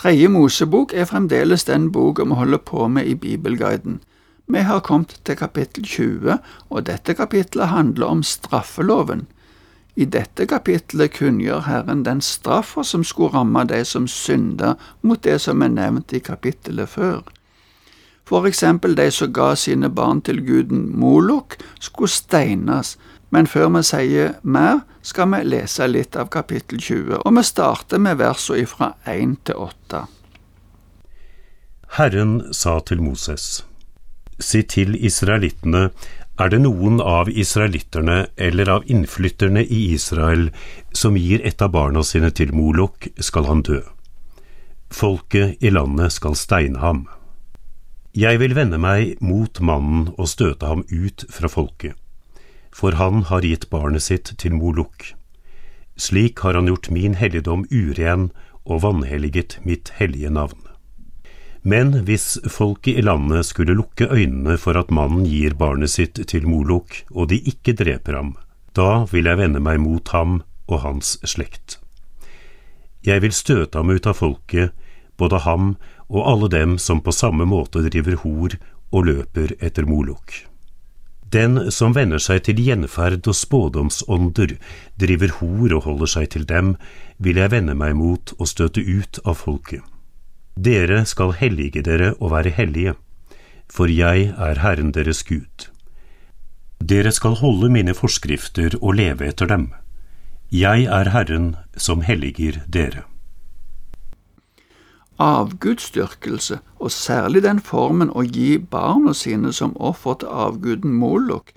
Tredje Mosebok er fremdeles den boka vi holder på med i Bibelguiden. Vi har kommet til kapittel 20, og dette kapittelet handler om straffeloven. I dette kapittelet kunngjør Herren den straffa som skulle ramme de som synda mot det som er nevnt i kapittelet før. For eksempel de som ga sine barn til guden Molok, skulle steines, men før vi sier mer, skal vi lese litt av kapittel 20, og vi starter med versene fra 1 til 8. Herren sa til Moses, Si til israelittene, er det noen av israelitterne eller av innflytterne i Israel som gir et av barna sine til Molok, skal han dø. Folket i landet skal steine ham. Jeg vil vende meg mot mannen og støte ham ut fra folket for han har gitt barnet sitt til Moluk. Slik har han gjort min helligdom uren og vanhelliget mitt hellige navn. Men hvis folket i landet skulle lukke øynene for at mannen gir barnet sitt til Moluk, og de ikke dreper ham, da vil jeg vende meg mot ham og hans slekt. Jeg vil støte ham ut av folket, både ham og alle dem som på samme måte driver hor og løper etter Moluk. Den som venner seg til gjenferd og spådomsånder, driver hor og holder seg til dem, vil jeg vende meg mot og støte ut av folket. Dere skal hellige dere og være hellige, for jeg er Herren deres Gud. Dere skal holde mine forskrifter og leve etter dem. Jeg er Herren som helliger dere avgudsdyrkelse, og særlig den formen å gi barna sine som offer til avguden Molok,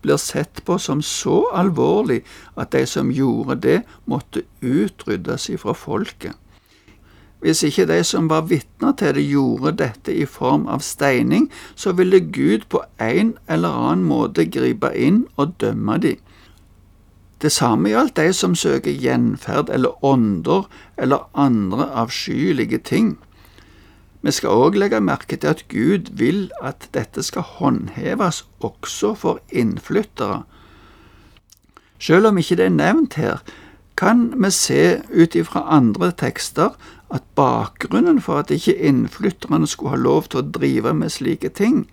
blir sett på som så alvorlig at de som gjorde det, måtte utryddes ifra folket. Hvis ikke de som var vitner til det, gjorde dette i form av steining, så ville Gud på en eller annen måte gripe inn og dømme dem. Det samme gjaldt de som søker gjenferd eller ånder eller andre avskyelige ting. Vi skal òg legge merke til at Gud vil at dette skal håndheves også for innflyttere. Selv om ikke det er nevnt her, kan vi se ut ifra andre tekster at bakgrunnen for at ikke innflytterne skulle ha lov til å drive med slike ting,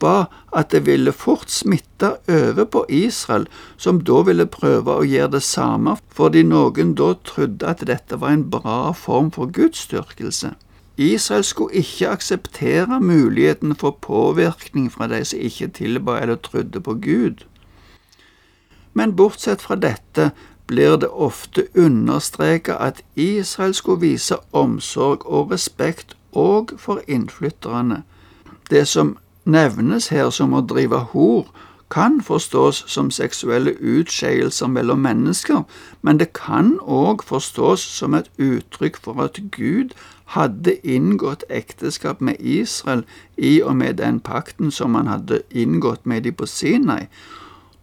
var at det ville fort smitte over på Israel, som da ville prøve å gjøre det samme, fordi noen da trodde at dette var en bra form for gudsdyrkelse. Israel skulle ikke akseptere muligheten for påvirkning fra de som ikke tilba eller trodde på Gud. Men bortsett fra dette blir det ofte understreket at Israel skulle vise omsorg og respekt òg for innflytterne. Det som nevnes her som å drive hor, kan forstås som seksuelle utskeielser mellom mennesker, men det kan òg forstås som et uttrykk for at Gud hadde inngått ekteskap med Israel i og med den pakten som han hadde inngått med dem på Sinai.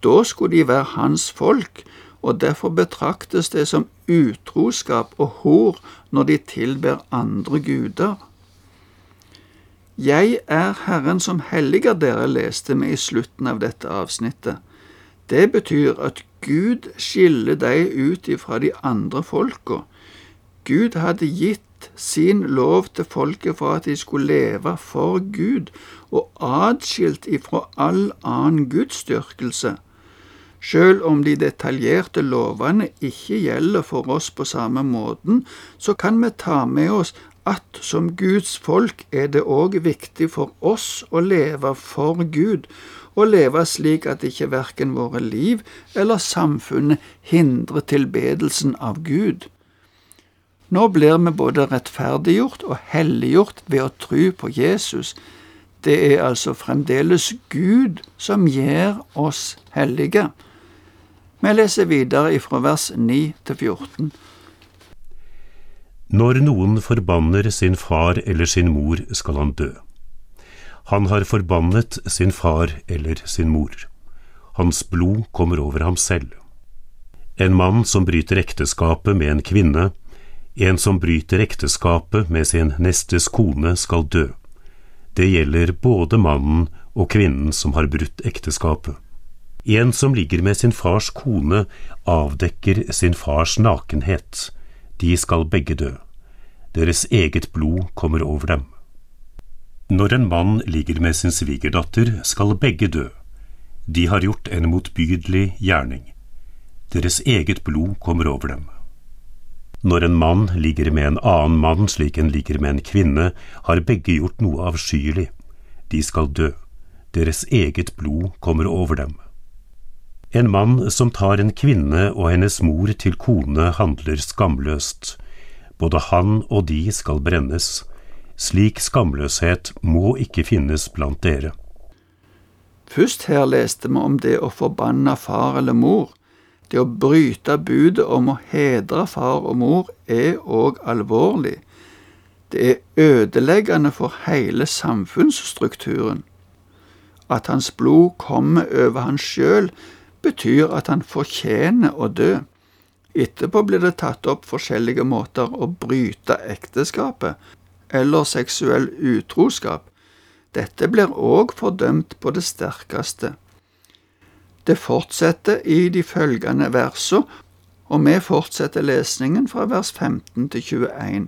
Da skulle de være hans folk, og derfor betraktes det som utroskap og hor når de tilber andre guder. Jeg er Herren som helliger dere, leste vi i slutten av dette avsnittet. Det betyr at Gud skiller deg ut ifra de andre folka. Gud hadde gitt sin lov til folket for at de skulle leve for Gud, og adskilt ifra all annen gudsdyrkelse. Selv om de detaljerte lovene ikke gjelder for oss på samme måten, så kan vi ta med oss at som Guds folk er det òg viktig for oss å leve for Gud, og leve slik at ikke verken våre liv eller samfunnet hindrer tilbedelsen av Gud. Nå blir vi både rettferdiggjort og helliggjort ved å tro på Jesus. Det er altså fremdeles Gud som gjør oss hellige. Vi leser videre fra vers 9 til 14. Når noen forbanner sin far eller sin mor, skal han dø. Han har forbannet sin far eller sin mor. Hans blod kommer over ham selv. En mann som bryter ekteskapet med en kvinne, en som bryter ekteskapet med sin nestes kone, skal dø. Det gjelder både mannen og kvinnen som har brutt ekteskapet. En som ligger med sin fars kone, avdekker sin fars nakenhet de skal begge dø. Deres eget blod kommer over dem. Når en mann ligger med sin svigerdatter, skal begge dø. De har gjort en motbydelig gjerning. Deres eget blod kommer over dem. Når en mann ligger med en annen mann slik en ligger med en kvinne, har begge gjort noe avskyelig. De skal dø. Deres eget blod kommer over dem. En mann som tar en kvinne og hennes mor til kone, handler skamløst. Både han og de skal brennes. Slik skamløshet må ikke finnes blant dere. Først her leste vi om det å forbanne far eller mor. Det å bryte budet om å hedre far og mor er òg alvorlig. Det er ødeleggende for hele samfunnsstrukturen. At hans blod kommer over han sjøl, betyr at han fortjener å dø. Etterpå blir det tatt opp forskjellige måter å bryte ekteskapet eller seksuell utroskap. Dette blir òg fordømt på det sterkeste. Det fortsetter i de følgende versene, og vi fortsetter lesningen fra vers 15 til 21.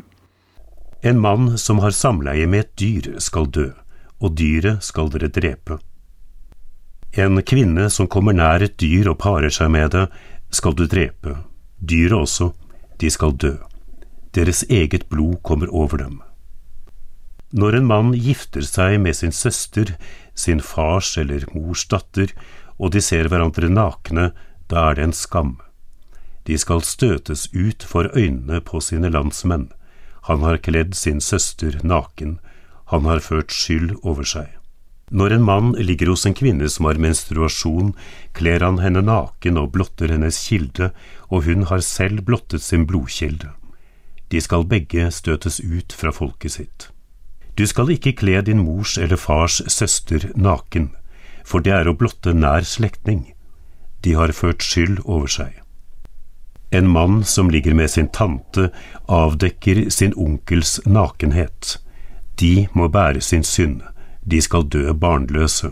En mann som har samleie med et dyr, skal dø, og dyret skal dere drepe. En kvinne som kommer nær et dyr og parer seg med det, skal du drepe. Dyret også, de skal dø. Deres eget blod kommer over dem. Når en mann gifter seg med sin søster, sin fars eller mors datter, og de ser hverandre nakne, da er det en skam. De skal støtes ut for øynene på sine landsmenn. Han har kledd sin søster naken, han har ført skyld over seg. Når en mann ligger hos en kvinne som har menstruasjon, kler han henne naken og blotter hennes kilde, og hun har selv blottet sin blodkilde. De skal begge støtes ut fra folket sitt. Du skal ikke kle din mors eller fars søster naken, for det er å blotte nær slektning. De har ført skyld over seg. En mann som ligger med sin tante, avdekker sin onkels nakenhet. De må bære sin synd de skal dø barnløse.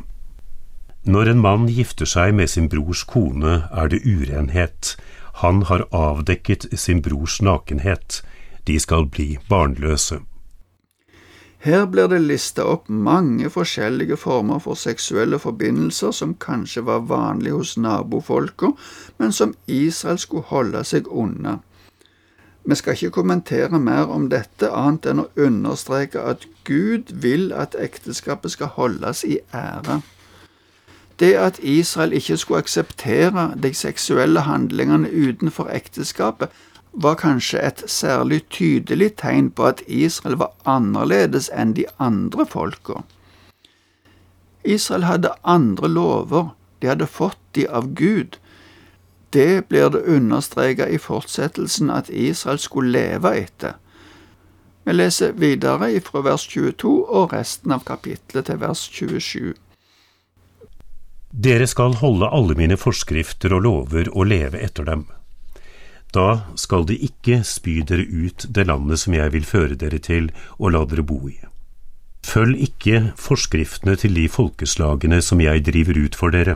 Når en mann gifter seg med sin brors kone, er det urenhet. Han har avdekket sin brors nakenhet. De skal bli barnløse. Her blir det lista opp mange forskjellige former for seksuelle forbindelser som kanskje var vanlige hos nabofolka, men som Israel skulle holde seg unna. Vi skal ikke kommentere mer om dette, annet enn å understreke at Gud vil at ekteskapet skal holdes i ære. Det at Israel ikke skulle akseptere de seksuelle handlingene utenfor ekteskapet, var kanskje et særlig tydelig tegn på at Israel var annerledes enn de andre folka. Israel hadde andre lover, de hadde fått de av Gud, det blir det understreket i fortsettelsen at Israel skulle leve etter. Vi leser videre fra vers 22 og resten av kapitlet til vers 27. Dere skal holde alle mine forskrifter og lover og leve etter dem. Da skal de ikke spy dere ut det landet som jeg vil føre dere til og la dere bo i. Følg ikke forskriftene til de folkeslagene som jeg driver ut for dere.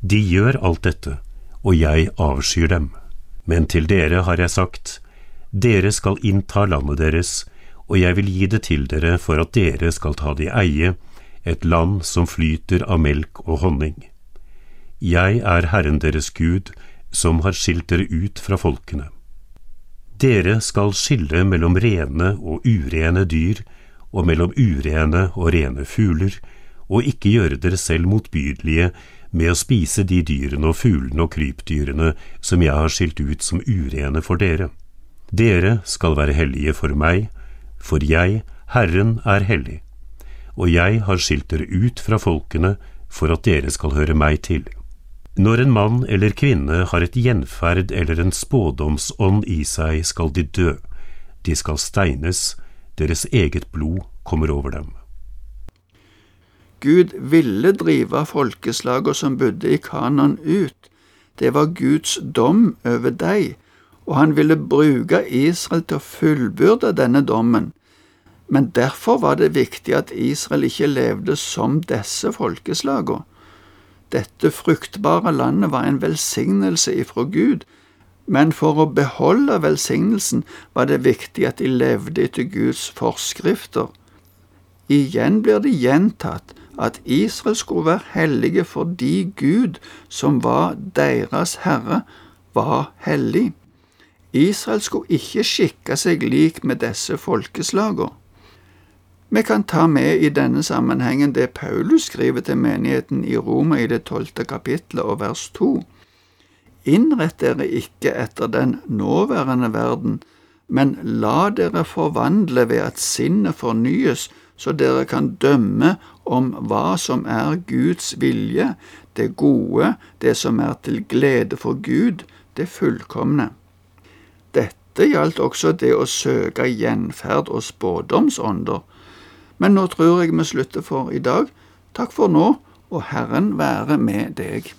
De gjør alt dette og jeg avskyr dem. Men til dere har jeg sagt, dere skal innta landet deres, og jeg vil gi det til dere for at dere skal ta det i eie, et land som flyter av melk og honning. Jeg er Herren deres Gud, som har skilt dere ut fra folkene. Dere skal skille mellom rene og urene dyr, og mellom urene og rene fugler, og ikke gjøre dere selv motbydelige med å spise de dyrene og fuglene og krypdyrene som jeg har skilt ut som urene for dere. Dere skal være hellige for meg, for jeg, Herren, er hellig, og jeg har skilt dere ut fra folkene for at dere skal høre meg til. Når en mann eller kvinne har et gjenferd eller en spådomsånd i seg, skal de dø, de skal steines, deres eget blod kommer over dem. Gud ville drive folkeslagene som bodde i Kanan ut. Det var Guds dom over dem, og han ville bruke Israel til å fullbyrde denne dommen. Men derfor var det viktig at Israel ikke levde som disse folkeslagene. Dette fruktbare landet var en velsignelse ifra Gud, men for å beholde velsignelsen var det viktig at de levde etter Guds forskrifter. Igjen blir det gjentatt at Israel skulle være hellige fordi Gud, som var deres herre, var hellig. Israel skulle ikke skikke seg lik med disse folkeslagene. Vi kan ta med i denne sammenhengen det Paulus skriver til menigheten i Roma i det tolvte kapittelet og vers to. Innrett dere ikke etter den nåværende verden, men la dere forvandle ved at sinnet fornyes, så dere kan dømme om hva som er Guds vilje, det gode, det som er til glede for Gud, det fullkomne. Dette gjaldt også det å søke gjenferd og spådomsånder. Men nå tror jeg vi slutter for i dag. Takk for nå, og Herren være med deg.